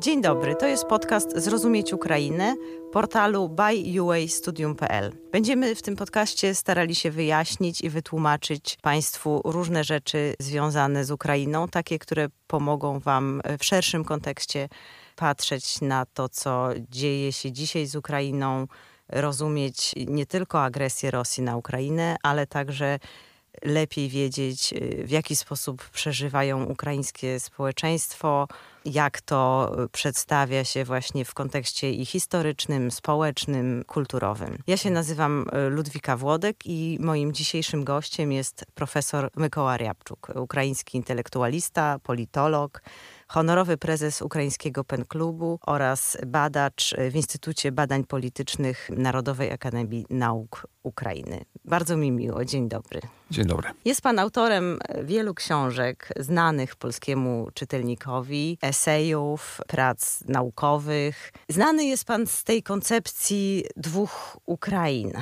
Dzień dobry, to jest podcast Zrozumieć Ukrainę portalu byuastudium.pl. Będziemy w tym podcaście starali się wyjaśnić i wytłumaczyć Państwu różne rzeczy związane z Ukrainą, takie, które pomogą Wam w szerszym kontekście patrzeć na to, co dzieje się dzisiaj z Ukrainą, rozumieć nie tylko agresję Rosji na Ukrainę, ale także lepiej wiedzieć, w jaki sposób przeżywają ukraińskie społeczeństwo, jak to przedstawia się właśnie w kontekście i historycznym, społecznym, kulturowym. Ja się nazywam Ludwika Włodek i moim dzisiejszym gościem jest profesor Mykoła Riabczuk, ukraiński intelektualista, politolog, honorowy prezes Ukraińskiego PEN Klubu oraz badacz w Instytucie Badań Politycznych Narodowej Akademii Nauk Ukrainy. Bardzo mi miło. Dzień dobry. Dzień dobry. Jest pan autorem wielu książek znanych polskiemu czytelnikowi, esejów, prac naukowych. Znany jest pan z tej koncepcji dwóch Ukrain.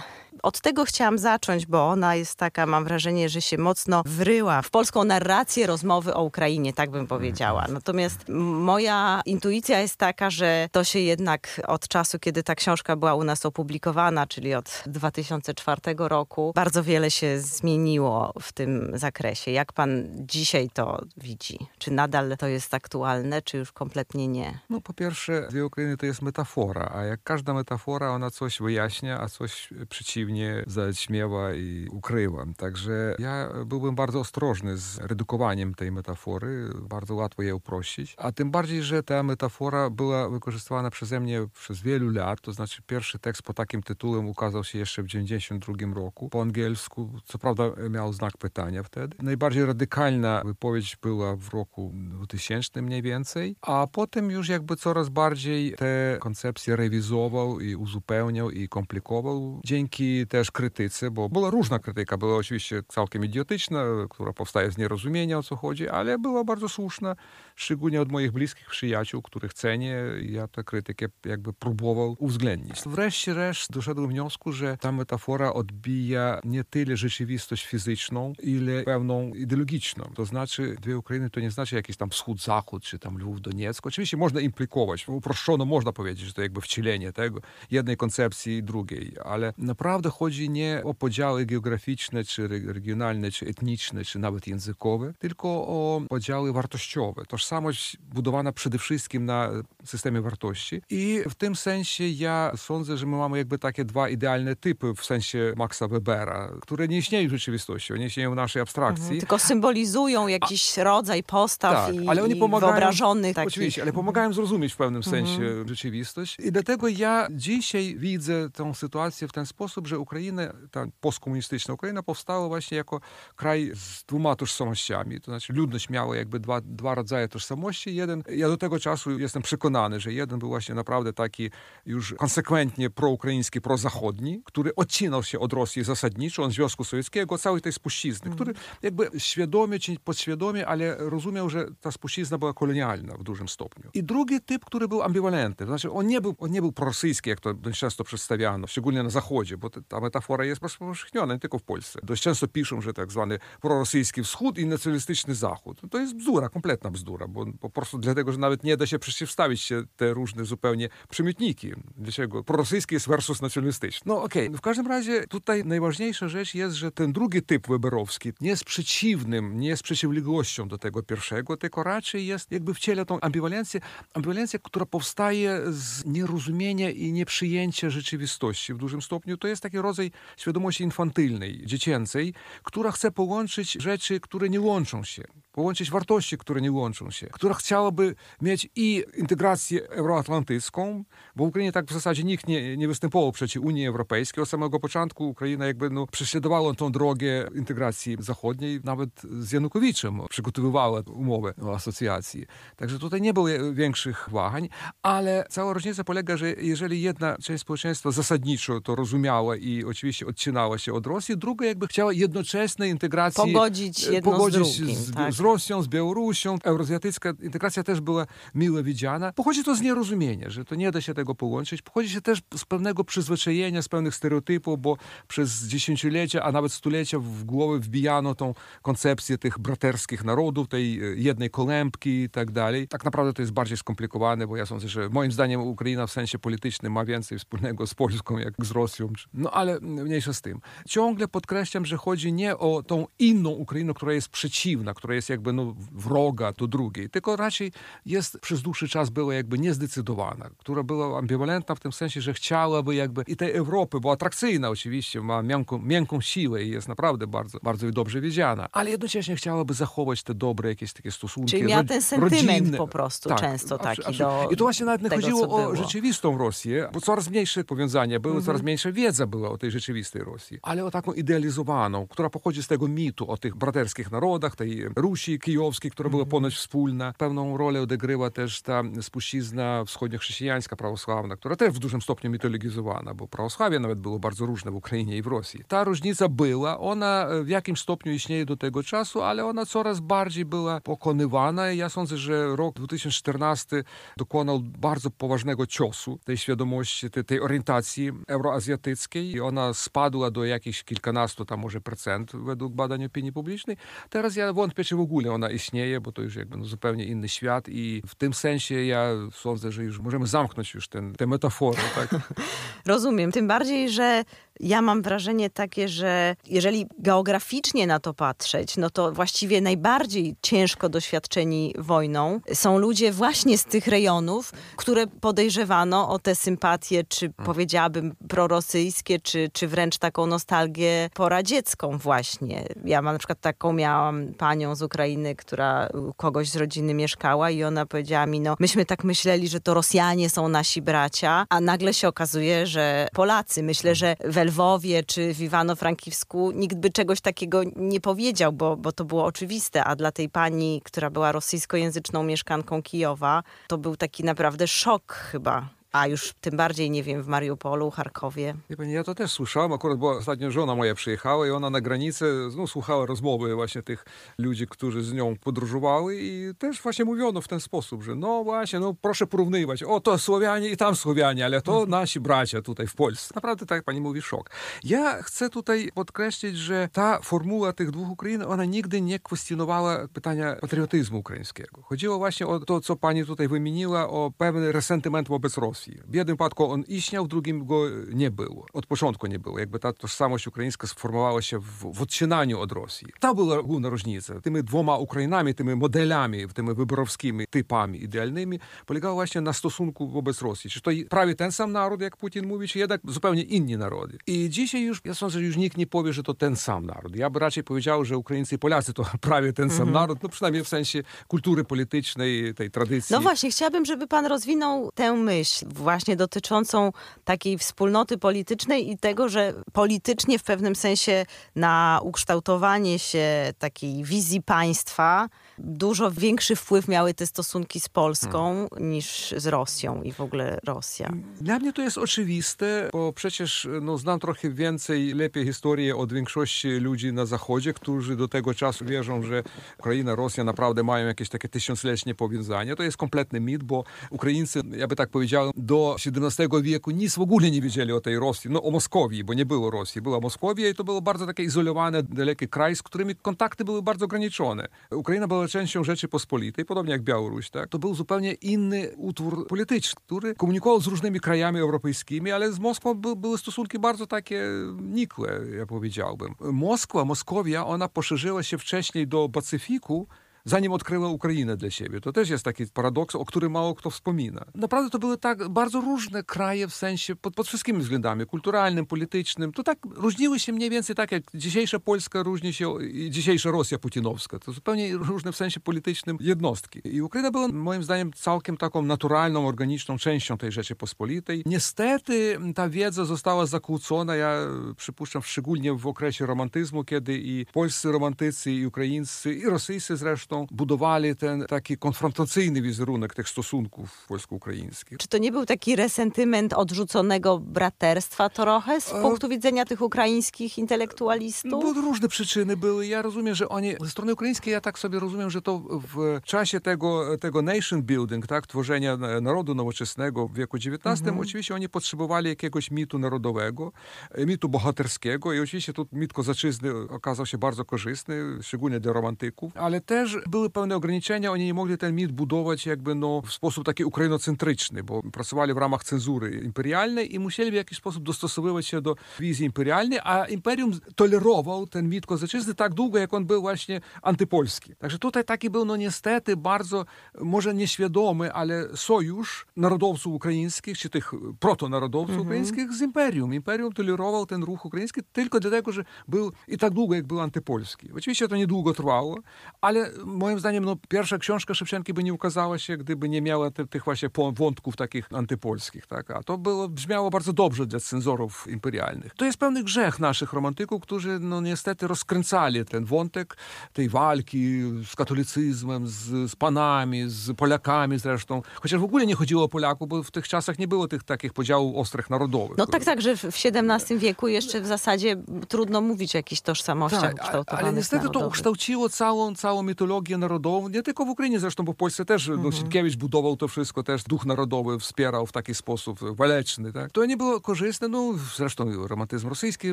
Od tego chciałam zacząć, bo ona jest taka, mam wrażenie, że się mocno wryła w polską narrację rozmowy o Ukrainie, tak bym powiedziała. Natomiast moja intuicja jest taka, że to się jednak od czasu, kiedy ta książka była u nas opublikowana, czyli od 2004 roku, bardzo wiele się zmieniło w tym zakresie. Jak pan dzisiaj to widzi? Czy nadal to jest aktualne, czy już kompletnie nie? No po pierwsze, dwie Ukrainy to jest metafora, a jak każda metafora, ona coś wyjaśnia, a coś przeciwnie mnie zaćmiewa i ukryła. Także ja byłbym bardzo ostrożny z redukowaniem tej metafory. Bardzo łatwo je uprościć. A tym bardziej, że ta metafora była wykorzystywana przeze mnie przez wielu lat. To znaczy pierwszy tekst pod takim tytułem ukazał się jeszcze w 1992 roku po angielsku. Co prawda miał znak pytania wtedy. Najbardziej radykalna wypowiedź była w roku 2000 mniej więcej. A potem już jakby coraz bardziej te koncepcje rewizował i uzupełniał i komplikował. Dzięki też krytyce, bo była różna krytyka, była oczywiście całkiem idiotyczna, która powstaje z nierozumienia o co chodzi, ale była bardzo słuszna, szczególnie od moich bliskich przyjaciół, których cenię. Ja tę krytykę jakby próbował uwzględnić. Wreszcie resz doszedłem do wniosku, że ta metafora odbija nie tyle rzeczywistość fizyczną, ile pewną ideologiczną. To znaczy dwie Ukrainy to nie znaczy jakiś tam wschód-zachód, czy tam Lwów-Doniecko. Oczywiście można implikować, uproszczono można powiedzieć, że to jakby wcielenie tego, jednej koncepcji i drugiej, ale naprawdę naprawdę chodzi nie o podziały geograficzne, czy regionalne, czy etniczne, czy nawet językowe, tylko o podziały wartościowe. Tożsamość budowana przede wszystkim na systemie wartości. I w tym sensie ja sądzę, że my mamy jakby takie dwa idealne typy w sensie Maxa Webera, które nie istnieją w rzeczywistości, one istnieją w naszej abstrakcji. Mhm, tylko symbolizują jakiś A, rodzaj postaw tak, i, ale oni pomagają, wyobrażonych. Takich. Oczywiście, ale pomagają zrozumieć w pewnym sensie mhm. rzeczywistość. I dlatego ja dzisiaj widzę tę sytuację w ten sposób, że że Ukraina, ta postkomunistyczna Ukraina powstała właśnie jako kraj z dwoma tożsamościami. To znaczy ludność miała jakby dwa, dwa rodzaje tożsamości. Jeden, ja do tego czasu jestem przekonany, że jeden był właśnie naprawdę taki już konsekwentnie proukraiński, prozachodni, który odcinał się od Rosji zasadniczo, od Związku Sowieckiego, całej tej spuścizny, mm. który jakby świadomie czy podświadomie, ale rozumiał, że ta spuścizna była kolonialna w dużym stopniu. I drugi typ, który był ambiwalentny, to znaczy on nie był, on nie był prorosyjski, jak to często przedstawiano, szczególnie na Zachodzie, bo ta metafora jest rozpowszechniona nie tylko w Polsce. Dość często piszą, że tak zwany prorosyjski wschód i nacjonalistyczny zachód. To jest bzdura, kompletna bzdura, bo po prostu dlatego, że nawet nie da się przeciwstawić się te różne zupełnie przymiotniki. Dlaczego? Prorosyjski jest versus nacjonalistyczny. No okej, okay. w każdym razie tutaj najważniejsza rzecz jest, że ten drugi typ weberowski nie jest przeciwnym, nie jest przeciwległością do tego pierwszego, tylko raczej jest jakby wciela tą ambiwalencję, ambiwalencję, która powstaje z nierozumienia i nieprzyjęcia rzeczywistości w dużym stopniu. To jest taki rodzaj świadomości infantylnej, dziecięcej, która chce połączyć rzeczy, które nie łączą się połączyć wartości, które nie łączą się, która chciałaby mieć i integrację euroatlantycką, bo w Ukrainie tak w zasadzie nikt nie, nie występował przeciw Unii Europejskiej. Od samego początku Ukraina jakby no, prześladowała tą drogę integracji zachodniej, nawet z Janukowiczem przygotowywała umowę o asocjacji. Także tutaj nie było większych wahań, ale cała różnica polega, że jeżeli jedna część społeczeństwa zasadniczo to rozumiała i oczywiście odcinała się od Rosji, druga jakby chciała jednoczesnej integracji pogodzić jedno pogodzić z drugim. Z, tak. z Rosją, z Białorusią. Euroazjatycka integracja też była mile widziana. Pochodzi to z nierozumienia, że to nie da się tego połączyć. Pochodzi się też z pewnego przyzwyczajenia, z pewnych stereotypów, bo przez dziesięciolecia, a nawet stulecia w głowy wbijano tą koncepcję tych braterskich narodów, tej e, jednej kolębki i tak dalej. Tak naprawdę to jest bardziej skomplikowane, bo ja sądzę, że moim zdaniem Ukraina w sensie politycznym ma więcej wspólnego z Polską jak z Rosją. No ale mniejsza z tym. Ciągle podkreślam, że chodzi nie o tą inną Ukrainę, która jest przeciwna, która jest jakby no, wroga do drugiej, tylko raczej jest przez dłuższy czas była jakby niezdecydowana, która była ambiwalentna w tym sensie, że chciałaby jakby i tej Europy, bo atrakcyjna oczywiście, ma miękką, miękką siłę i jest naprawdę bardzo, bardzo dobrze wiedziana, ale jednocześnie chciałaby zachować te dobre jakieś takie stosunki Czyli miała ten sentyment rodzinne. po prostu tak, często taki do I to właśnie nawet nie tego, chodziło o rzeczywistą Rosję, bo coraz mniejsze powiązania były, mhm. coraz mniejsza wiedza była o tej rzeczywistej Rosji, ale o taką idealizowaną, która pochodzi z tego mitu o tych braterskich narodach, tej Rusi kijowskiej, która była mhm. ponoć wspólna. Pewną rolę odegrywa też ta spuścizna wschodnio-chrześcijańska, prawosławna, która też w dużym stopniu mitologizowana, bo prawosławie nawet było bardzo różne w Ukrainie i w Rosji. Ta różnica była, ona w jakimś stopniu istnieje do tego czasu, ale ona coraz bardziej była pokonywana i ja sądzę, że rok 2014 dokonał bardzo poważnego ciosu tej świadomości, tej, tej orientacji euroazjatyckiej i ona spadła do jakichś kilkunastu tam może procent według badań opinii publicznej. Teraz ja wątpię, czy w ogóle ona istnieje, bo to już jakby no zupełnie inny świat i w tym sensie ja sądzę, że już możemy zamknąć już ten, tę metaforę. Tak? Rozumiem. Tym bardziej, że ja mam wrażenie takie, że jeżeli geograficznie na to patrzeć, no to właściwie najbardziej ciężko doświadczeni wojną są ludzie właśnie z tych rejonów, które podejrzewano o te sympatie, czy hmm. powiedziałabym prorosyjskie, czy, czy wręcz taką nostalgię poradziecką właśnie. Ja mam na przykład taką, miałam panią z Ukrainy, która kogoś z rodziny mieszkała i ona powiedziała mi, no myśmy tak myśleli, że to Rosjanie są nasi bracia, a nagle się okazuje, że Polacy. Myślę, hmm. że we Lwowie czy w Iwano-Frankiwsku nikt by czegoś takiego nie powiedział, bo, bo to było oczywiste, a dla tej pani, która była rosyjskojęzyczną mieszkanką Kijowa, to był taki naprawdę szok chyba a już tym bardziej, nie wiem, w Mariupolu, Charkowie. Wie pani, ja to też słyszałem, akurat bo ostatnio żona moja przyjechała i ona na granicę no, słuchała rozmowy właśnie tych ludzi, którzy z nią podróżowały i też właśnie mówiono w ten sposób, że no właśnie, no proszę porównywać, o to Słowianie i tam Słowianie, ale to mhm. nasi bracia tutaj w Polsce. Naprawdę tak pani mówi, szok. Ja chcę tutaj podkreślić, że ta formuła tych dwóch Ukrain, ona nigdy nie kwestionowała pytania patriotyzmu ukraińskiego. Chodziło właśnie o to, co pani tutaj wymieniła, o pewny resentyment wobec Rosji. Rosji. W jednym przypadku on istniał, w drugim go nie było. Od początku nie było. Jakby ta tożsamość ukraińska sformowała się w, w odcinaniu od Rosji. Ta była główna różnica. Tymi dwoma Ukrainami, tymi modelami, tymi wyborowskimi typami idealnymi polegała właśnie na stosunku wobec Rosji. Czy to prawie ten sam naród, jak Putin mówi, czy jednak zupełnie inni narody. I dzisiaj już, ja sądzę, że już nikt nie powie, że to ten sam naród. Ja by raczej powiedział, że Ukraińcy i Polacy to prawie ten sam mm -hmm. naród, no przynajmniej w sensie kultury politycznej, tej tradycji. No właśnie, chciałabym, żeby pan rozwinął tę myśl właśnie dotyczącą takiej wspólnoty politycznej i tego, że politycznie w pewnym sensie na ukształtowanie się takiej wizji państwa dużo większy wpływ miały te stosunki z Polską hmm. niż z Rosją i w ogóle Rosja. Dla mnie to jest oczywiste, bo przecież no, znam trochę więcej, lepiej historię od większości ludzi na Zachodzie, którzy do tego czasu wierzą, że Ukraina, Rosja naprawdę mają jakieś takie tysiącletnie powiązania. To jest kompletny mit, bo Ukraińcy, ja by tak powiedział, do XVII wieku nic w ogóle nie wiedzieli o tej Rosji, no o Moskowii, bo nie było Rosji. Była Moskowia i to było bardzo takie izolowane, dalekie kraj, z którymi kontakty były bardzo ograniczone. Ukraina była częścią Rzeczypospolitej, podobnie jak Białoruś, to był zupełnie inny utwór polityczny, który komunikował z różnymi krajami europejskimi, ale z Moskwą by, były stosunki bardzo takie nikłe, ja powiedziałbym. Moskwa, Moskowia, ona poszerzyła się wcześniej do Pacyfiku, zanim odkryła Ukrainę dla siebie. To też jest taki paradoks, o którym mało kto wspomina. Naprawdę to były tak bardzo różne kraje w sensie, pod, pod wszystkimi względami, kulturalnym, politycznym. To tak różniły się mniej więcej tak, jak dzisiejsza Polska różni się i dzisiejsza Rosja putinowska. To zupełnie różne w sensie politycznym jednostki. I Ukraina była moim zdaniem całkiem taką naturalną, organiczną częścią tej Rzeczypospolitej. Niestety ta wiedza została zakłócona, ja przypuszczam, szczególnie w okresie romantyzmu, kiedy i polscy romantycy, i ukraińscy, i rosyjscy zresztą zresztą budowali ten taki konfrontacyjny wizerunek tych stosunków polsko-ukraińskich. Czy to nie był taki resentyment odrzuconego braterstwa trochę z punktu widzenia tych ukraińskich intelektualistów? No, bo różne przyczyny były. Ja rozumiem, że oni, ze strony ukraińskiej ja tak sobie rozumiem, że to w czasie tego, tego nation building, tak, tworzenia narodu nowoczesnego w wieku XIX, mhm. oczywiście oni potrzebowali jakiegoś mitu narodowego, mitu bohaterskiego i oczywiście tu mit kozaczyzny okazał się bardzo korzystny, szczególnie dla romantyków, ale też były pewne ograniczenia, oni nie mogli ten mit budować jakby no, w sposób taki ukrainocentryczny, bo pracowali w ramach cenzury imperialnej i musieli w jakiś sposób dostosowywać się do wizji imperialnej, a imperium tolerował ten mit kozaczyzny tak długo, jak on był właśnie antypolski. Także tutaj taki był no niestety bardzo, może nieświadomy, ale sojusz narodowców ukraińskich, czy tych protonarodowców mhm. ukraińskich z imperium. Imperium tolerował ten ruch ukraiński tylko dlatego, że był i tak długo, jak był antypolski. Oczywiście to niedługo trwało, ale moim zdaniem no, pierwsza książka Szewczenki by nie ukazała się, gdyby nie miała te, tych właśnie wątków takich antypolskich. Tak? A to było, brzmiało bardzo dobrze dla cenzorów imperialnych. To jest pewny grzech naszych romantyków, którzy no, niestety rozkręcali ten wątek tej walki z katolicyzmem, z, z panami, z Polakami zresztą. Chociaż w ogóle nie chodziło o Polaków, bo w tych czasach nie było tych takich podziałów ostrych narodowych. No tak, tak, że w XVII wieku jeszcze w zasadzie trudno mówić o jakichś tożsamościach tak, Ale niestety to ukształciło całą, całą mitologię narodową, nie tylko w Ukrainie zresztą, bo w Polsce też no, mhm. no, Sienkiewicz budował to wszystko, też duch narodowy wspierał w taki sposób waleczny. Tak? To nie było korzystne, no zresztą romantyzm rosyjski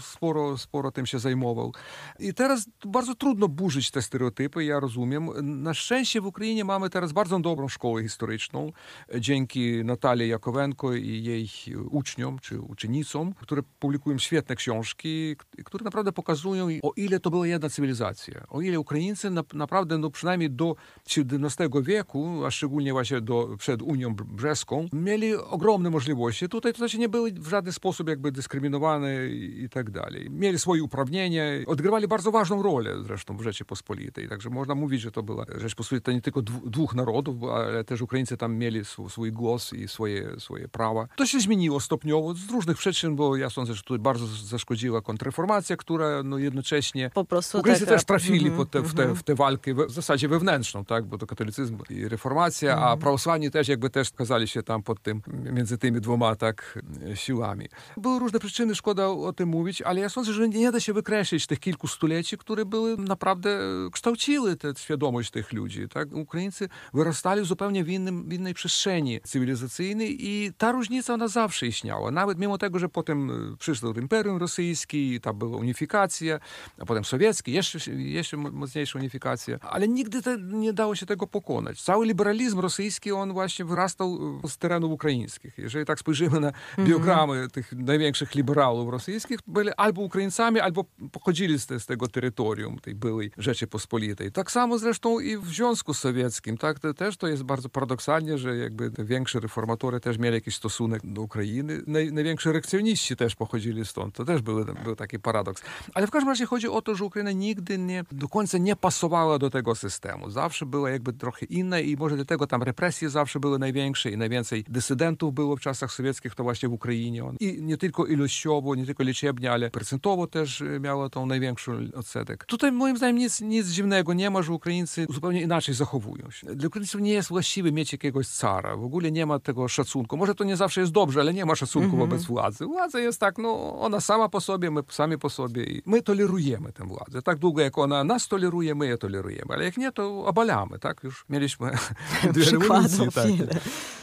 sporo, sporo tym się zajmował. I teraz bardzo trudno burzyć te stereotypy, ja rozumiem. Na szczęście w Ukrainie mamy teraz bardzo dobrą szkołę historyczną, dzięki Natalii Jakowenko i jej uczniom, czy uczennicom, które publikują świetne książki, które naprawdę pokazują, o ile to była jedna cywilizacja. O ile Ukraińcy na, naprawdę, no przynajmniej do XVII wieku, a szczególnie właśnie do, przed Unią Brzeską, mieli ogromne możliwości. Tutaj to znaczy nie były w żaden sposób jakby dyskryminowane i, i tak dalej. Mieli swoje uprawnienia, odgrywali bardzo ważną rolę zresztą w Rzeczypospolitej. Także można mówić, że to była Rzeczpospolita nie tylko dwóch narodów, ale też Ukraińcy tam mieli swój głos i swoje, swoje prawa. To się zmieniło stopniowo z różnych przyczyn, bo ja sądzę, że tutaj bardzo zaszkodziła kontrreformacja, która no jednocześnie... Po prostu Ukraińcy taka... też trafili mm -hmm, te, w, te, mhm. w tę walkę w zasadzie wewnętrzną, tak? bo to katolicyzm i reformacja, a mhm. prawosławni też jakby też okazali się tam pod tym, między tymi dwoma tak siłami. Były różne przyczyny, szkoda o tym mówić, ale ja sądzę, że nie da się wykreślić tych kilku stuleci, które były naprawdę kształciły tę świadomość tych ludzi. Tak? Ukraińcy wyrastali zupełnie w, innym, w innej przestrzeni cywilizacyjnej i ta różnica ona zawsze istniała. Nawet mimo tego, że potem e, przyszło Imperium Rosyjskie, tam była unifikacja, a potem sowieckie, jeszcze, jeszcze mocniejsza unifikacja, ale nigdy te, nie dało się tego pokonać. Cały liberalizm rosyjski, on właśnie wyrastał z terenów ukraińskich. Jeżeli tak spojrzymy na mhm. biogramy mm -hmm. tych największych liberałów rosyjskich, byli albo Ukraińcami, albo pochodzili z, te, z tego terytorium, tej byłej Rzeczypospolitej. Tak samo zresztą i w Związku Sowieckim, tak? To też to jest bardzo paradoksalnie, że jakby te większe reformatory też mieli jakiś stosunek do Ukrainy. Naj, najwięksi rekcjoniści też pochodzili stąd. To też był, był taki paradoks. Ale w każdym razie chodzi o to, że Ukraina nigdy nie, do końca nie pasowała do tego systemu. Zawsze była jakby trochę inna i może dlatego tam represje zawsze były największe i najwięcej dysydentów było w czasach sowieckich, to właśnie w Ukrainie. I nie tylko ilościowo, nie tylko liczebnie, ale procentowo też miało tą największą odsetek. Tutaj moim zdaniem nic, nic dziwnego nie ma, że Ukraińcy zupełnie inaczej zachowują się. Dla Ukraińców nie jest właściwe mieć jakiegoś cara. W ogóle nie ma tego szacunku. Może to nie zawsze jest dobrze, ale nie ma szacunku -hmm. wobec władzy. Władza jest tak, no ona sama po sobie, my sami po sobie i my tolerujemy tę władzę. Tak długo jak ona nas toleruje, my je tolerujemy. Ale jak nie, to obalamy, tak? Już mieliśmy dwie rewolucje. Tak.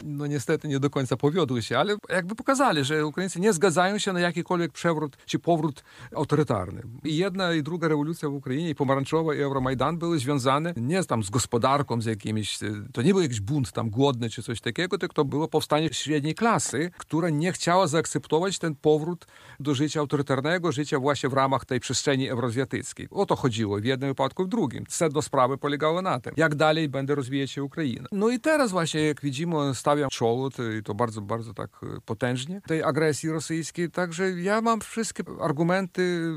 No niestety nie do końca powiodły się, ale jakby pokazali, że Ukraińcy nie zgadzają się na jakikolwiek przewrót czy powrót autorytarny. I jedna i druga rewolucja w Ukrainie, i pomarańczowa, i Euromajdan były związane nie tam z gospodarką, z jakimiś, to nie był jakiś bunt tam głodny czy coś takiego, tylko to było powstanie średniej klasy, która nie chciała zaakceptować ten powrót do życia autorytarnego, życia właśnie w ramach tej przestrzeni euroazjatyckiej. O to chodziło w jednym wypadku, w drugim. Sedno sprawy polegało na tym, jak dalej będzie rozwijać się Ukraina. No i teraz właśnie, jak widzimy, stawiam czoło, i to bardzo, bardzo tak e, potężnie, tej agresji rosyjskiej, także ja mam wszystkie argumenty,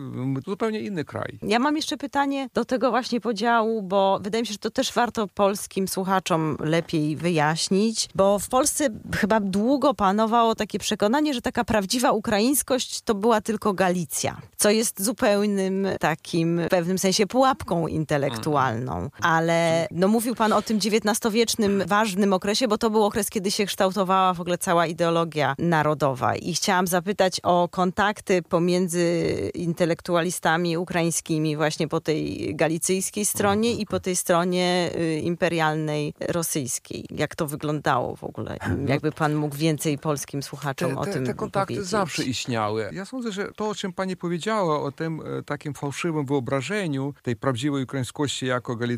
zupełnie inny kraj. Ja mam jeszcze pytanie do tego właśnie podziału, bo wydaje mi się, że to też warto polskim słuchaczom lepiej wyjaśnić, bo w Polsce chyba długo panowało takie przekonanie, że taka prawdziwa ukraińskość to była tylko Galicja, co jest zupełnym takim w pewnym sensie pułapką intelektualną. Ale no, mówił pan o tym XIX-wiecznym ważnym okresie, bo to był okres, kiedy się kształtowała w ogóle cała ideologia narodowa. I chciałam zapytać o kontakty pomiędzy intelektualistami ukraińskimi właśnie po tej galicyjskiej stronie i po tej stronie y, imperialnej rosyjskiej. Jak to wyglądało w ogóle? Jakby pan mógł więcej polskim słuchaczom te, te, o tym Te kontakty powiedzieć. zawsze istniały. Ja sądzę, że to, o czym pani powiedziała, o tym e, takim fałszywym wyobrażeniu tej prawdziwej ukraińskości jako galicyjskiej,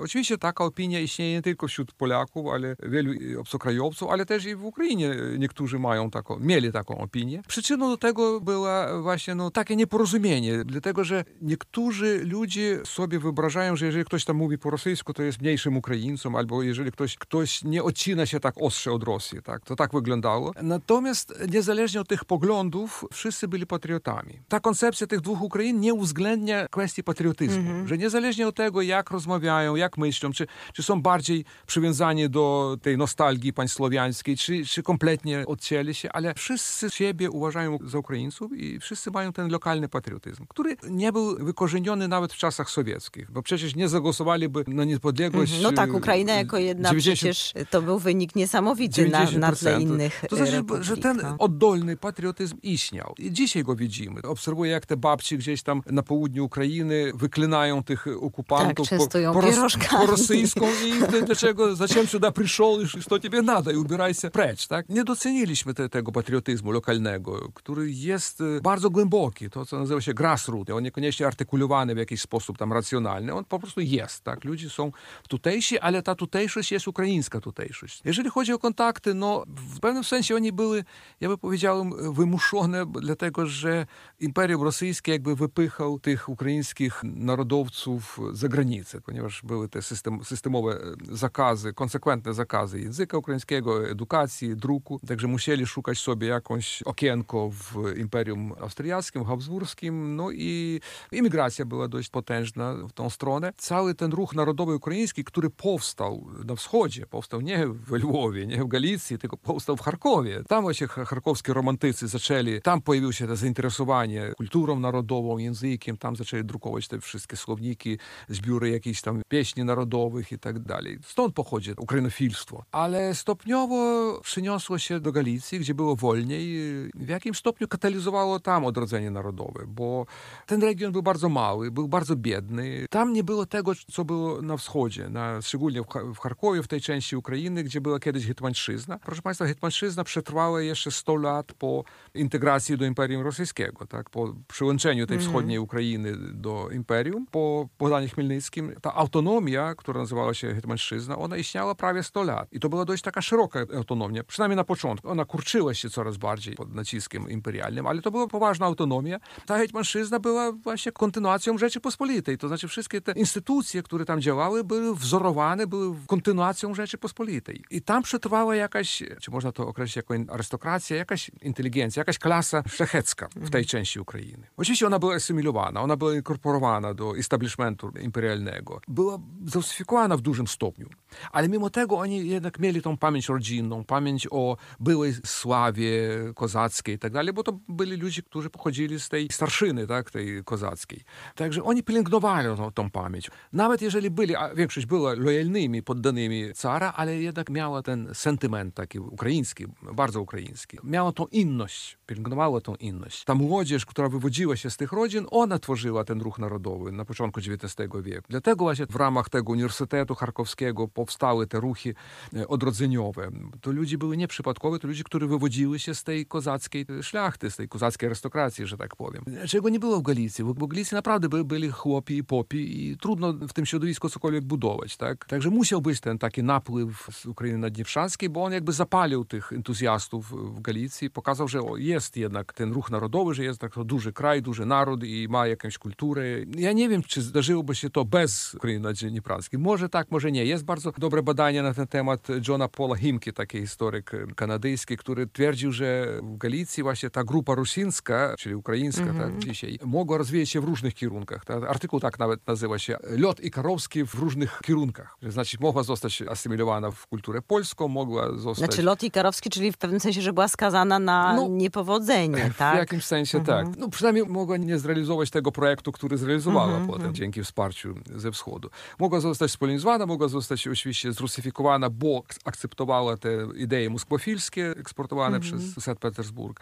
oczywiście taka opinia istnieje nie tylko wśród Polaków, ale wielu e, obcokrajowców, ale też i w Ukrainie niektórzy mają taką, mieli taką opinię. Przyczyną do tego była właśnie no, takie nieporozumienie, dlatego że niektórzy ludzie sobie wyobrażają, że jeżeli ktoś tam mówi po rosyjsku, to jest mniejszym Ukraińcą, albo jeżeli ktoś, ktoś nie odcina się tak ostrze od Rosji. Tak? To tak wyglądało. Natomiast niezależnie od tych poglądów, wszyscy byli patriotami. Ta koncepcja tych dwóch Ukrain nie uwzględnia kwestii patriotyzmu, że niezależnie od tego, jak rozmawiają, jak myślą, czy, czy są bardziej przywiązani do tej nostalgii pańsłowiańskiej, czy, czy kompletnie odcięli się, ale wszyscy siebie uważają za Ukraińców i wszyscy mają ten lokalny patriotyzm, który nie był wykorzeniony nawet w czasach sowieckich, bo przecież nie zagłosowaliby na niepodległość. No tak, Ukraina jako jedna 90... przecież to był wynik niesamowity na, na tle innych To znaczy, republik, że ten no. oddolny patriotyzm istniał. I dzisiaj go widzimy. Obserwuję, jak te babci gdzieś tam na południu Ukrainy wyklinają tych okupantów Tak, częstują po, po, pierożkami. po rosyjsku i ty dlaczego, zачем сюда пришел, i co тебе надо, i ubieraj się precz, tak? Nie doceniliśmy te, tego patriotyzmu lokalnego, który jest e, bardzo głęboki, to co nazywa się grassroot. On niekoniecznie artykulowany w jakiś sposób tam racjonalny, on po prostu jest, tak? Ludzie są tutejsi, ale ta tutejszość jest ukraińska tutejszość. Jeżeli chodzi o kontakty, no w pewnym sensie oni były, ja by powiedziałem, wymuszone, dlatego że Imperium Rosyjskie jakby wypychał tych ukraińskich narodowców za granicę, ponieważ były te system, systemowe zakazy, konsekwentne zakazy języka ukraińskiego, edukacji, druku, także musieli szukać sobie jakąś okienko w Imperium Austriackim, Habsburskim, no i imigracja była dość potężna w tą stronę. Cały ten ruch narodowy ukraiński, który powstał na wschodzie, powstał nie w Lwowie, nie w Galicji, tylko powstał w Charkowie. Tam właśnie charkowskie romantycy zaczęli, tam pojawiło się to zainteresowanie kulturą narodową, językiem, tam zaczęli drukować te wszystkie słowniki, zbiory jakichś tam pieśni narodowych i tak dalej. Stąd pochodzi ukrainofilstwo. Ale stopniowo przyniosło się do Galicji, gdzie było wolniej, w jakim stopniu katalizowało tam odrodzenie narodowe, bo ten region był bardzo mały, był bardzo biedny. Tam nie było tego, co było na wschodzie, na, szczególnie w, Charkowie, w tej części Ukrainy, gdzie była kiedyś Hetmańszczyzna. Proszę Państwa, Hetmańszczyzna przetrwała jeszcze 100 lat po integracji do Imperium Rosyjskiego, tak? po przyłączeniu tej wschodniej Ukrainy do Imperium, po Bogdanie Chmielnickim. Ta autonomia, która nazywała się Hetmańszczyzna, ona istniała prawie 100 lat. I to była dość taka szeroka autonomia, przynajmniej na początku. Ona kurczyła się coraz bardziej pod naciskiem imperialnym, ale to była poważna autonomia. Ta Hetmańszczyzna była właśnie kontynuacją Rzeczypospolitej. To znaczy wszystkie te instytucje, które tam działały, były wzorowane, były kontynuacją Rzeczypospolitej. I tam przetrwała jakaś, czy można to określić jako arystokracja, jakaś inteligencja, jakaś klasa szlachecka w tej części Ukrainy. Oczywiście ona była asymilowana, ona była inkorporowana do establishmentu imperialnego. Była zrusyfikowana w dużym stopniu. Ale mimo tego oni jednak mieli tą pamięć rodzinną, pamięć o byłej sławie kozackiej i tak dalej, bo to byli ludzie, którzy pochodzili z tej starszyny, tak, tej kozackiej. Także oni pielęgnowali tą, tą pamięć. Nawet jeżeli byli, a większość była lojalnymi, poddanymi cara, ale jednak miała ten sentyment taki ukraiński, bardzo ukraiński. Miała tą inność, pielęgnowała tą inność. Ta młodzież, która wywodziła się z tych rodzin, ona tworzyła ten ruch narodowy na początku XIX wieku. Dlatego właśnie w ramach tego Uniwersytetu Charkowskiego powstały te ruchy e, odrodzeniowe. To ludzie były nieprzypadkowe, to ludzie, którzy wywodziły się z tej kozackiej szlachty, z tej kozackiej arystokracji, że tak powiem. Czego nie było w Galicji? Bo w Galicji naprawdę by, byli chłopi i popi i trudno w tym środowisku cokolwiek budować, tak? Także musiał być ten taki napływ z Ukrainy Naddnieprzanskiej, bo on jakby zapalił tych entuzjastów w Galicji, pokazał, że jest jednak ten ruch narodowy, że jest tak to duży kraj, duży naród i ma jakąś kulturę. Ja nie wiem, czy zdarzyłoby się to bez Ukrainy Naddnieprzanskiej. Może tak, może nie. Jest bardzo dobre badanie na ten temat Johna Paula Himki, taki historyk kanadyjski, który twierdził, że w Galicji właśnie ta grupa rusińska, czyli ukraińska tak, dzisiaj, mogła rozwijać się w różnych kierunkach. Tak? Artykuł tak nawet nazywa się Lot i Karowski w różnych kierunkach. Znaczy mogła zostać asymilowana w kulturę polską, mogła zostać... Znaczy Lot i Karowski, czyli w pewnym sensie, że była skazana na No, niepowodzenie, tak? W jakimś sensie tak. No przynajmniej mogła nie zrealizować tego projektu, który zrealizowała potem dzięki wsparciu ze wschodu. Mogła zostać spolonizowana, mogła zostać oczywiście zrusyfikowana, bo akceptowała te idee moskwofilskie eksportowane mm -hmm. przez St. Petersburg.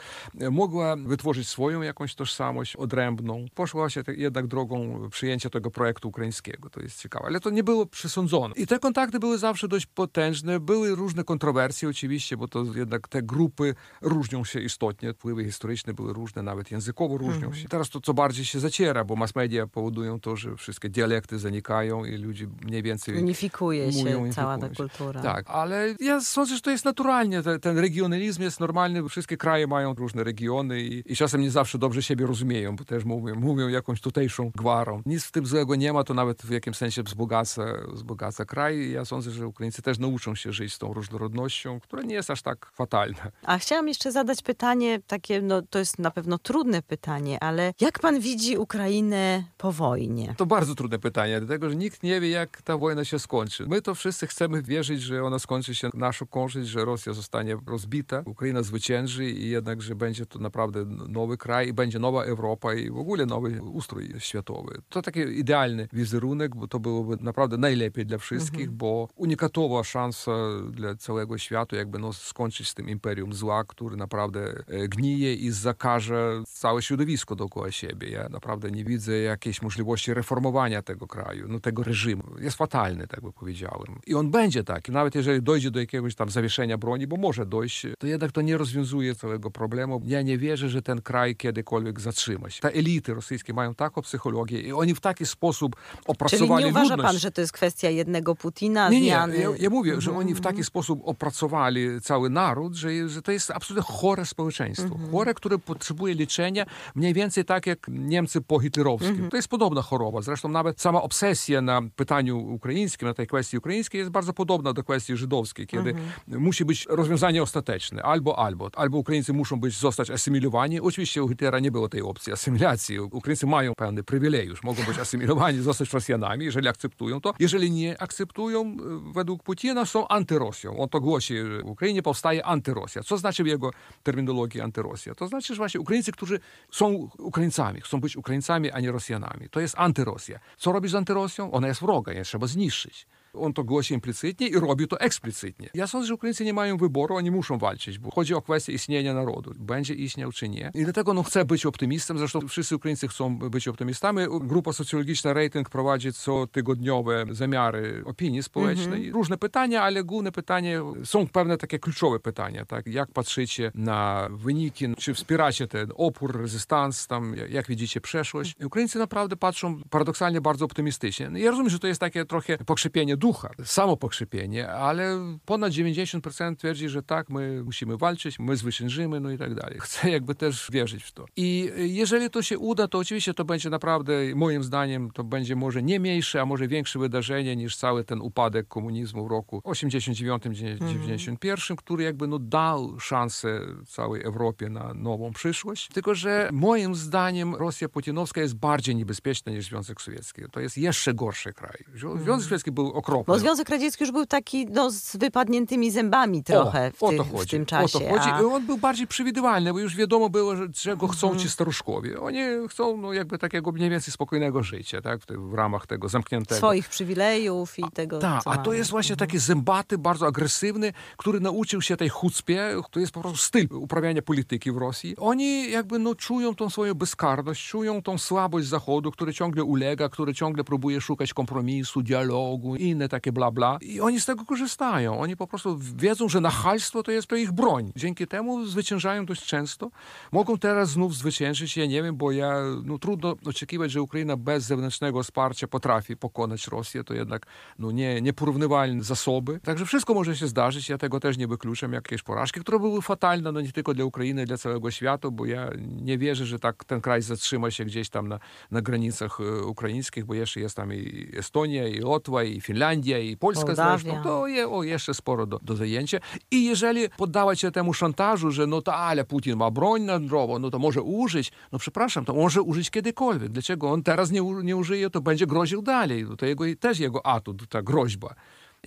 Mogła wytworzyć swoją jakąś tożsamość odrębną. Poszła się jednak drogą przyjęcia tego projektu ukraińskiego. To jest ciekawe. Ale to nie było przesądzone. I te kontakty były zawsze dość potężne. Były różne kontrowersje oczywiście, bo to jednak te grupy różnią się istotnie. Wpływy historyczne były różne, nawet językowo różnią mm -hmm. się. Teraz to co bardziej się zaciera, bo mass media powodują to, że wszystkie dialekty zanikają i ludzie mniej więcej Unifikuje mówią, się cała ta kultura. Tak, ale ja sądzę, że to jest naturalnie. Ten, regionalizm jest normalny. Wszystkie kraje mają różne regiony i, i, czasem nie zawsze dobrze siebie rozumieją, bo też mówią, mówią jakąś tutejszą gwarą. Nic w tym złego nie ma, to nawet w jakimś sensie wzbogaca, wzbogaca kraj. Ja sądzę, że Ukraińcy też nauczą się żyć z tą różnorodnością, która nie jest aż tak fatalna. A chciałam jeszcze zadać pytanie, takie, no to jest na pewno trudne pytanie, ale jak pan widzi Ukrainę po wojnie? To bardzo trudne pytanie, dlatego że nikt nie wie, jak ta wojna się skończy. My to wszyscy chcemy wierzyć, że ona skończy się naszą korzyść, że Rosja zostanie rozbita, Ukraina zwycięży i jednak, że będzie to naprawdę nowy kraj i będzie nowa Europa i w ogóle nowy ustrój światowy. To taki idealny wizerunek, bo to byłoby naprawdę najlepiej dla wszystkich, mhm. bo unikatowa szansa dla całego świata, jakby no, skończyć z tym imperium zła, który naprawdę e, gnije i zakaże całe środowisko dookoła siebie. Ja naprawdę nie widzę jakiejś możliwości reformowania tego kraju, no, tego reżimu. Jest fatalny, tak by powiedziałem. I on będzie taki, nawet jeżeli dojdzie do jakiegoś tam zawieszenia broni, bo może dojść, to jednak to nie rozwiązuje całego problemu. Ja nie wierzę, że ten kraj kiedykolwiek zatrzyma się. Te elity rosyjskie mają taką psychologię i oni w taki sposób opracowali Czyli nie uważa ludność. pan, że to jest kwestia jednego Putina, nie, nie, zmiany... Ja, ja mówię, że oni w taki sposób opracowali cały naród, że, że to jest absolutnie chore społeczeństwo. Mm -hmm. Chore, które potrzebuje leczenia mniej więcej tak jak Niemcy po hitlerowskim. Mm -hmm. To jest podobna choroba. Zresztą nawet sama obsesja na pytaniu ukraińskim, na tej kwestii ukraińskiej jest bardzo podobna do kwestii żydowskiej, kiedy -hmm. musi być rozwiązanie ostateczne. Albo, albo. Albo Ukraińcy muszą być, zostać asymilowani. Oczywiście u Hitlera nie było tej opcji asymilacji. Ukraińcy mają pewny przywileusz. Mogą być asymilowani, zostać Rosjanami, jeżeli akceptują to. Jeżeli nie akceptują, e, według Putina są antyrosją. On to głosi, w Ukrainie powstaje antyrosja. Co znaczy w jego terminologii antyrosja? To znaczy, że właśnie Ukraińcy, którzy są Ukraińcami, chcą być Ukraińcami, a nie Rosjanami. To jest antyrosja. Co robisz z antyrosją? Ona jest wroga, ją trzeba zniszczyć. On to głosi implicytnie i robi to eksplicitnie. Ja sądzę, że Ukraińcy nie mają wyboru, oni muszą walczyć, bo chodzi o kwestię istnienia narodu. Będzie istniał czy nie. I dlatego no, chcę być optymistem. Zresztą wszyscy Ukraińcy chcą być optymistami. Grupa socjologiczna Rating prowadzi co tygodniowe zamiary opinii społecznej. -hmm. Różne pytania, ale główne pytanie są pewne takie kluczowe pytania. Tak? Jak patrzycie na wyniki, czy wspieracie ten opór, rezystans, tam, jak widzicie przeszłość. Ukraińcy naprawdę patrzą paradoksalnie bardzo optymistycznie. Ja rozumiem, że to jest takie trochę pokrzepienie ducha, samo pokrzepienie, ale ponad 90% twierdzi, że tak, my musimy walczyć, my zwyciężymy, no i tak dalej. Chcę jakby też wierzyć w to. I jeżeli to się uda, to oczywiście to będzie naprawdę, moim zdaniem, to będzie może nie mniejsze, a może większe wydarzenie niż cały ten upadek komunizmu w roku 89-91, mhm. który jakby no dał szansę całej Europie na nową przyszłość. Tylko, że moim zdaniem Rosja putinowska jest bardziej niebezpieczna niż Związek Sowiecki. To jest jeszcze gorszy kraj. Związek mhm. Sowiecki był okropny okropny. Bo Związek Radziecki już był taki no, z wypadniętymi zębami trochę o, w, tych, w, tym czasie. O to chodzi. A... On był bardziej przewidywalny, bo już wiadomo było, że, czego chcą mhm. ci staruszkowie. Oni chcą no, jakby takiego mniej więcej spokojnego życia, tak? w, w ramach tego zamkniętego. Swoich przywilejów i tego, Tak, a to jest właśnie mhm. taki zębaty, bardzo agresywny, który nauczył się tej chucpie, to jest po prostu styl uprawiania polityki w Rosji. Oni jakby no, czują tą swoją bezkarność, czują tą słabość Zachodu, który ciągle ulega, który ciągle próbuje szukać kompromisu, dialogu, i inne takie bla bla. I oni z tego korzystają. Oni po prostu wiedzą, że nachalstwo to jest to ich broń. Dzięki temu zwyciężają dość często. Mogą teraz znów zwyciężyć, ja nie wiem, bo ja, no trudno oczekiwać, że Ukraina bez zewnętrznego wsparcia potrafi pokonać Rosję. To jednak no, nie, nieporównywalne zasoby. Także wszystko może się zdarzyć. Ja tego też nie wykluczam. Jakieś porażki, które były fatalne, no nie tylko dla Ukrainy, dla całego świata, bo ja nie wierzę, że tak ten kraj zatrzyma się gdzieś tam na, na granicach e, ukraińskich, bo jeszcze jest tam i Estonia, i Łotwa, i Finlandia Finlandia i Polska Mołdawia. zresztą, to je, o, jeszcze sporo do, do zajęcia. I jeżeli poddawać się temu szantażu, że no to ale Putin ma broń jądrową, no to może użyć, no przepraszam, to może użyć kiedykolwiek. Dlaczego on teraz nie, nie użyje, to będzie groził dalej. To jego, też jego atut, ta groźba.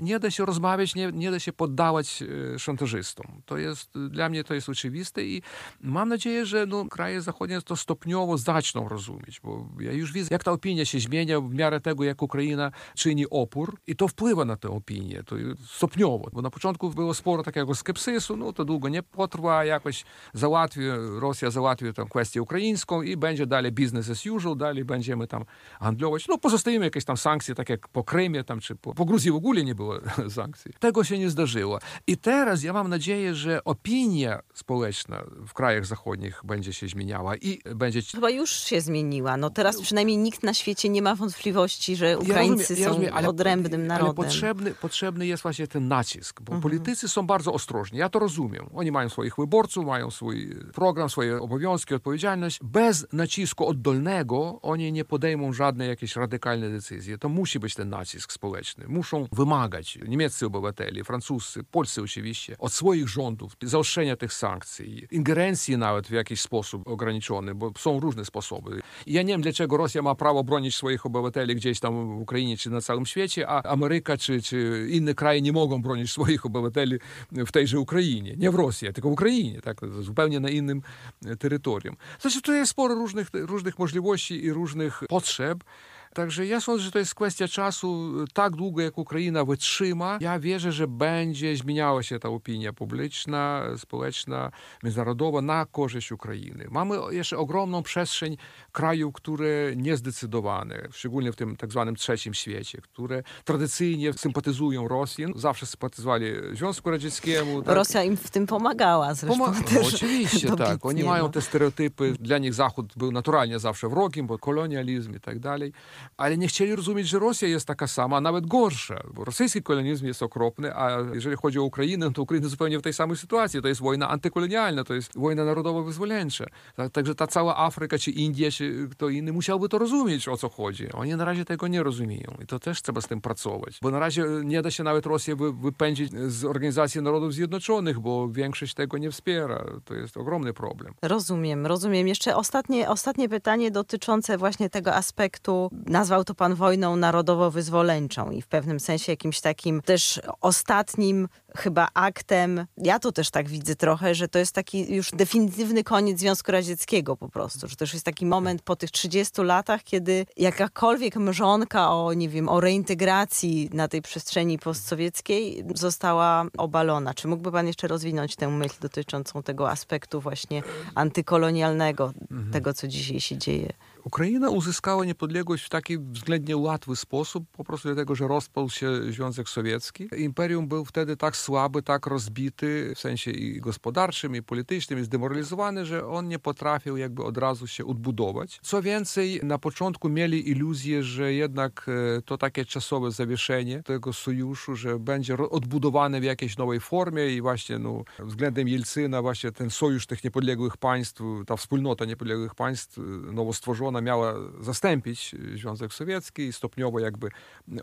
Nie da się rozmawiać, nie, nie da się poddawać e, szantażystom. To jest, dla mnie to jest oczywiste i mam nadzieję, że no, kraje zachodnie to stopniowo zaczną rozumieć, bo ja już widzę, jak ta opinia się zmienia w miarę tego, jak Ukraina czyni opór i to wpływa na tę opinię, to stopniowo, bo na początku było sporo takiego skepsysu, no to długo nie potrwa, jakoś załatwi, Rosja załatwi tę kwestię ukraińską i będzie dalej business as usual, dalej będziemy tam handlować. No pozostajemy jakieś tam sankcje, tak jak po Krymie tam, czy po, po Gruzji w ogóle nie było sankcji. Tego się nie zdarzyło. I teraz ja mam nadzieję, że opinia społeczna w krajach zachodnich będzie się zmieniała i będzie... Chyba już się zmieniła. No teraz przynajmniej nikt na świecie nie ma wątpliwości, że Ukraińcy ja rozumiem, ja rozumiem, ale, są odrębnym narodem. Ale potrzebny, potrzebny jest właśnie ten nacisk, bo mhm. politycy są bardzo ostrożni. Ja to rozumiem. Oni mają swoich wyborców, mają swój program, swoje obowiązki, odpowiedzialność. Bez nacisku oddolnego oni nie podejmą żadnej jakiejś radykalnej decyzji. To musi być ten nacisk społeczny. Muszą wymagać niemieccy obywatele, francuscy, polscy oczywiście, od swoich rządów zaostrzenia tych sankcji, ingerencji nawet w jakiś sposób ograniczony, bo są różne sposoby. I ja nie wiem, dlaczego Rosja ma prawo bronić swoich obywateli gdzieś tam w Ukrainie czy na całym świecie, a Ameryka czy, czy inne kraje nie mogą bronić swoich obywateli w tejże Ukrainie. Nie w Rosji, tylko w Ukrainie, tak, zupełnie na innym terytorium. Znaczy, tu jest sporo różnych, różnych możliwości i różnych potrzeb. Także ja sądzę, że to jest kwestia czasu. Tak długo, jak Ukraina wytrzyma, ja wierzę, że będzie zmieniała się ta opinia publiczna, społeczna, międzynarodowa na korzyść Ukrainy. Mamy jeszcze ogromną przestrzeń krajów, które niezdecydowane, szczególnie w tym tak zwanym trzecim świecie, które tradycyjnie sympatyzują Rosji, zawsze sympatyzowali Związku Radzieckiemu. Tak. Rosja im w tym pomagała zresztą. Poma no, oczywiście, tak. Oni mają te stereotypy. Dla nich Zachód był naturalnie zawsze wrogiem, bo kolonializm i tak dalej ale nie chcieli rozumieć, że Rosja jest taka sama, a nawet gorsza, bo rosyjski kolonializm jest okropny, a jeżeli chodzi o Ukrainę, to Ukraina zupełnie w tej samej sytuacji. To jest wojna antykolonialna, to jest wojna narodowo-wyzwoleńcza. Także ta cała Afryka, czy India, czy kto inny musiałby to rozumieć, o co chodzi. Oni na razie tego nie rozumieją i to też trzeba z tym pracować, bo na razie nie da się nawet Rosję wypędzić z Organizacji Narodów Zjednoczonych, bo większość tego nie wspiera. To jest ogromny problem. Rozumiem, rozumiem. Jeszcze ostatnie, ostatnie pytanie dotyczące właśnie tego aspektu nazwał to pan wojną narodowo-wyzwoleńczą i w pewnym sensie jakimś takim też ostatnim chyba aktem, ja to też tak widzę trochę, że to jest taki już definitywny koniec Związku Radzieckiego po prostu, że to już jest taki moment po tych 30 latach, kiedy jakakolwiek mrzonka o, nie wiem, o reintegracji na tej przestrzeni postsowieckiej została obalona. Czy mógłby pan jeszcze rozwinąć tę myśl dotyczącą tego aspektu właśnie antykolonialnego, mhm. tego co dzisiaj się dzieje? Ukraina uzyskała niepodległość w taki względnie łatwy sposób, po prostu dlatego, że rozpadł się Związek Sowiecki. Imperium był wtedy tak słaby, tak rozbity w sensie i gospodarczym, i politycznym, i zdemoralizowany, że on nie potrafił jakby od razu się odbudować. Co więcej, na początku mieli iluzję, że jednak e, to takie czasowe zawieszenie tego sojuszu, że będzie odbudowane w jakiejś nowej formie i właśnie no, względem Jelcyna właśnie ten sojusz tych niepodległych państw, ta wspólnota niepodległych państw e, nowo stworzona ona miała zastąpić Związek Sowiecki i stopniowo jakby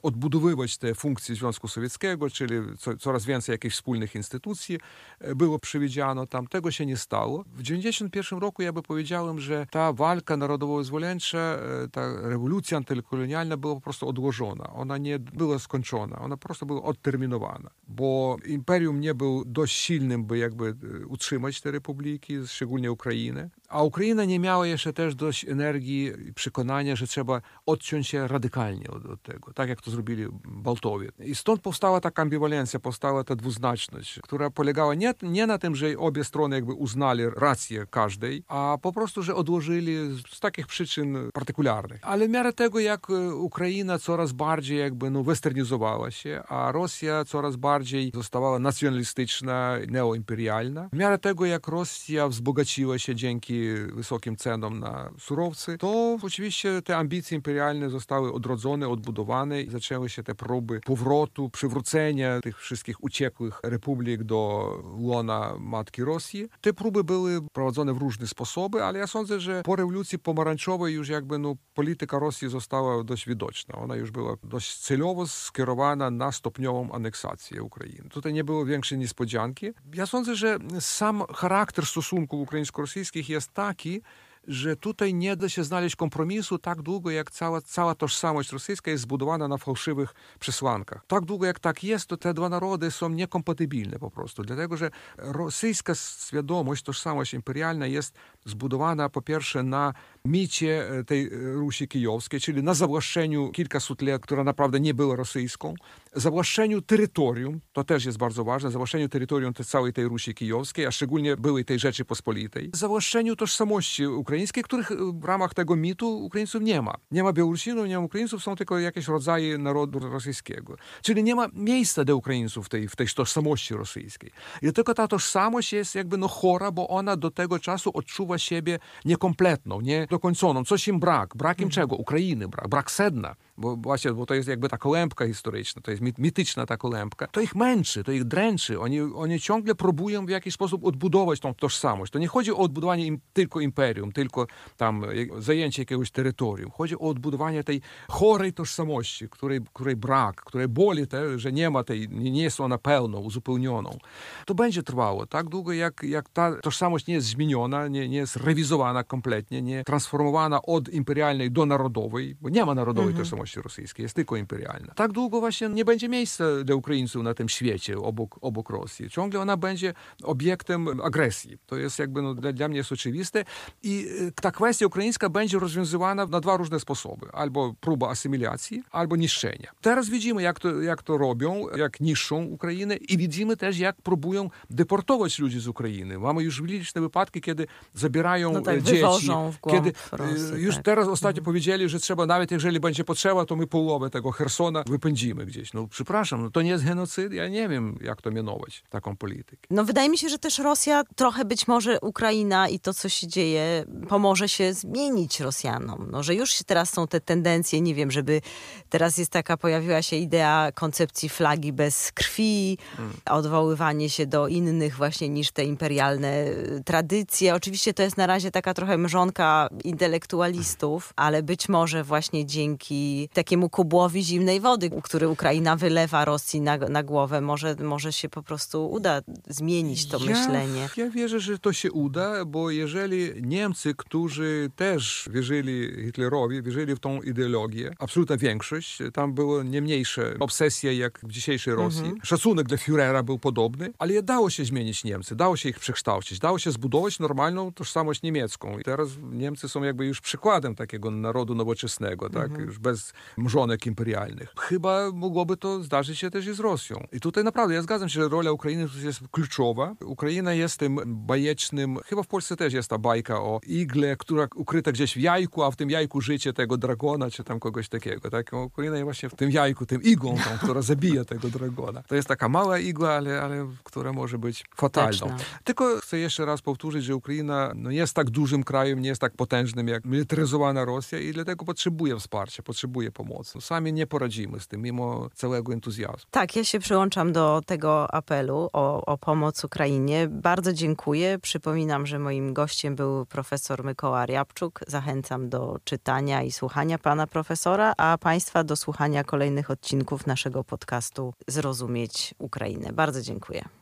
odbudowywać te funkcje Związku Sowieckiego, czyli co, coraz więcej jakichś wspólnych instytucji e, było przewidziano tam. Tego się nie stało. W 1991 roku ja by powiedziałem, że ta walka narodowo-wyzwoleńcza, e, ta rewolucja antykolonialna była po prostu odłożona. Ona nie była skończona. Ona po prostu była odterminowana, bo imperium nie był dość silnym, by jakby e, utrzymać te republiki, szczególnie Ukrainę. A Ukraina nie miała jeszcze też dość energii i przekonania, że trzeba odciąć się radykalnie od, od, tego, tak jak to zrobili Baltowie. I stąd powstała taka ambiwalencja, powstała ta dwuznaczność, która polegała nie, nie na tym, że obie strony jakby uznali rację każdej, a po prostu, że odłożyli z takich przyczyn partykularnych. Ale w miarę tego, jak Ukraina coraz bardziej jakby no, westernizowała się, a Rosja coraz bardziej zostawała nacjonalistyczna, neoimperialna, w miarę tego, jak Rosja wzbogaciła się dzięki wysokim cenom na surowce, to oczywiście te ambicje imperialne zostały odrodzone, odbudowane i zaczęły się te próby powrotu, przywrócenia tych wszystkich uciekłych republik do łona matki Rosji. Te próby były prowadzone w różne sposoby, ale ja sądzę, że po rewolucji pomarańczowej już jakby no, polityka Rosji została dość widoczna. Ona już była dość celowo skierowana na stopniową aneksację Ukrainy. Tutaj nie było większej niespodzianki. Ja sądzę, że sam charakter stosunków ukraińsko-rosyjskich jest taki, że tutaj nie da się znaleźć kompromisu tak długo, jak cała, cała tożsamość rosyjska jest zbudowana na fałszywych przesłankach. Tak długo jak tak jest, to te dwa narody są niekompatybilne po prostu, dlatego że rosyjska świadomość, tożsamość imperialna jest zbudowana po pierwsze na micie e, tej e, Rusi Kijowskiej, czyli na zawłaszczeniu kilkaset lat, która naprawdę nie była rosyjską, zawłaszczeniu terytorium, to też jest bardzo ważne, zawłaszczeniu terytorium tej całej tej Rusi Kijowskiej, a szczególnie byłej tej Rzeczypospolitej, zawłaszczeniu tożsamości ukraińskiej, których w ramach tego mitu Ukraińców nie ma. Nie ma Białorusinów, nie ma Ukraińców, są tylko jakieś rodzaje narodu rosyjskiego. Czyli nie ma miejsca dla Ukraińców w tej, w tej tożsamości rosyjskiej. I tylko ta tożsamość jest jakby no chora, bo ona do tego czasu odczuwa siebie niekompletną, niedokończoną. Coś im brak. Brak im czego? Ukrainy brak. Brak sedna. Bo właśnie, bo to jest jakby ta kolębka historyczna, to jest mityczna ta kolębka. To ich męczy, to ich dręczy. Oni, oni ciągle próbują w jakiś sposób odbudować tą tożsamość. To nie chodzi o odbudowanie im, tylko imperium, tylko tam zajęcie jakiegoś terytorium. Chodzi o odbudowanie tej chorej tożsamości, której, której brak, której boli te, że nie ma tej, nie jest ona pełną, uzupełnioną. To będzie trwało tak długo, jak, jak ta tożsamość nie jest zmieniona, nie, nie jest rewizowana kompletnie, nie transformowana od imperialnej do narodowej, bo nie ma narodowej mhm. tożsamości rosyjskiej, jest tylko imperialna. Tak długo właśnie nie będzie miejsca dla Ukraińców na tym świecie obok, obok Rosji. Ciągle ona będzie obiektem agresji. To jest jakby no, dla, dla mnie jest oczywiste i y, ta kwestia ukraińska będzie rozwiązywana na dwa różne sposoby. Albo próba asymilacji, albo niszczenia. Teraz widzimy, jak to, jak to robią, jak niszczą Ukrainę i widzimy też, jak próbują deportować ludzi z Ukrainy. Mamy już liczne wypadki, kiedy zabierają no tak, e, dzieci. kiedy Rosji, już tak. teraz ostatnio mhm. powiedzieli, że trzeba nawet jeżeli będzie potrzeba, to my połowę tego Hersona wypędzimy gdzieś. No przepraszam, no to nie jest genocyd? Ja nie wiem, jak to mianować, taką politykę. No wydaje mi się, że też Rosja, trochę być może Ukraina i to, co się dzieje, pomoże się zmienić Rosjanom. No, że już teraz są te tendencje, nie wiem, żeby teraz jest taka, pojawiła się idea koncepcji flagi bez krwi, hmm. odwoływanie się do innych właśnie niż te imperialne y, tradycje. Oczywiście to jest na razie taka trochę mrzonka intelektualistów, ale być może właśnie dzięki takiemu kubłowi zimnej wody, który Ukraina wylewa Rosji na, na głowę, może, może się po prostu uda zmienić to ja, myślenie. Ja wierzę, że to się uda, bo jeżeli Niemcy, którzy też wierzyli Hitlerowi, wierzyli w tą ideologię, absolutna większość, tam było nie mniejsze obsesje jak w dzisiejszej Rosji. Mhm. Szacunek dla Führera był podobny, ale dało się zmienić Niemcy, dało się ich przekształcić, dało się zbudować normalną tożsamość niemiecką. I teraz Niemcy są jakby już przykładem takiego narodu nowoczesnego, tak? Mhm. Już bez mrzonek imperialnych. Chyba mogłoby to zdarzyć się też i z Rosją. I tutaj naprawdę ja zgadzam się, że rola Ukrainy jest kluczowa. Ukraina jest tym bajecznym, chyba w Polsce też jest ta bajka o igle, która ukryta gdzieś w jajku, a w tym jajku życie tego dragona, czy tam kogoś takiego. Tak? Ukraina jest właśnie w tym jajku, tym igłą, tą, która zabija tego dragona. To jest taka mała igła, ale, ale która może być fatalną. Tylko chcę jeszcze raz powtórzyć, że Ukraina no, jest tak dużym krajem, nie jest tak potężnym jak militaryzowana Rosja i dlatego potrzebuje wsparcia, potrzebuje pomocy. No, sami nie poradzimy z tym, mimo całego entuzjazmu. Tak, ja się przyłączam do tego apelu o, o pomoc Ukrainie. Bardzo dziękuję. Przypominam, że moim gościem był profesor Mykoła Riabczuk. Zachęcam do czytania i słuchania pana profesora, a państwa do słuchania kolejnych odcinków naszego podcastu Zrozumieć Ukrainę. Bardzo dziękuję.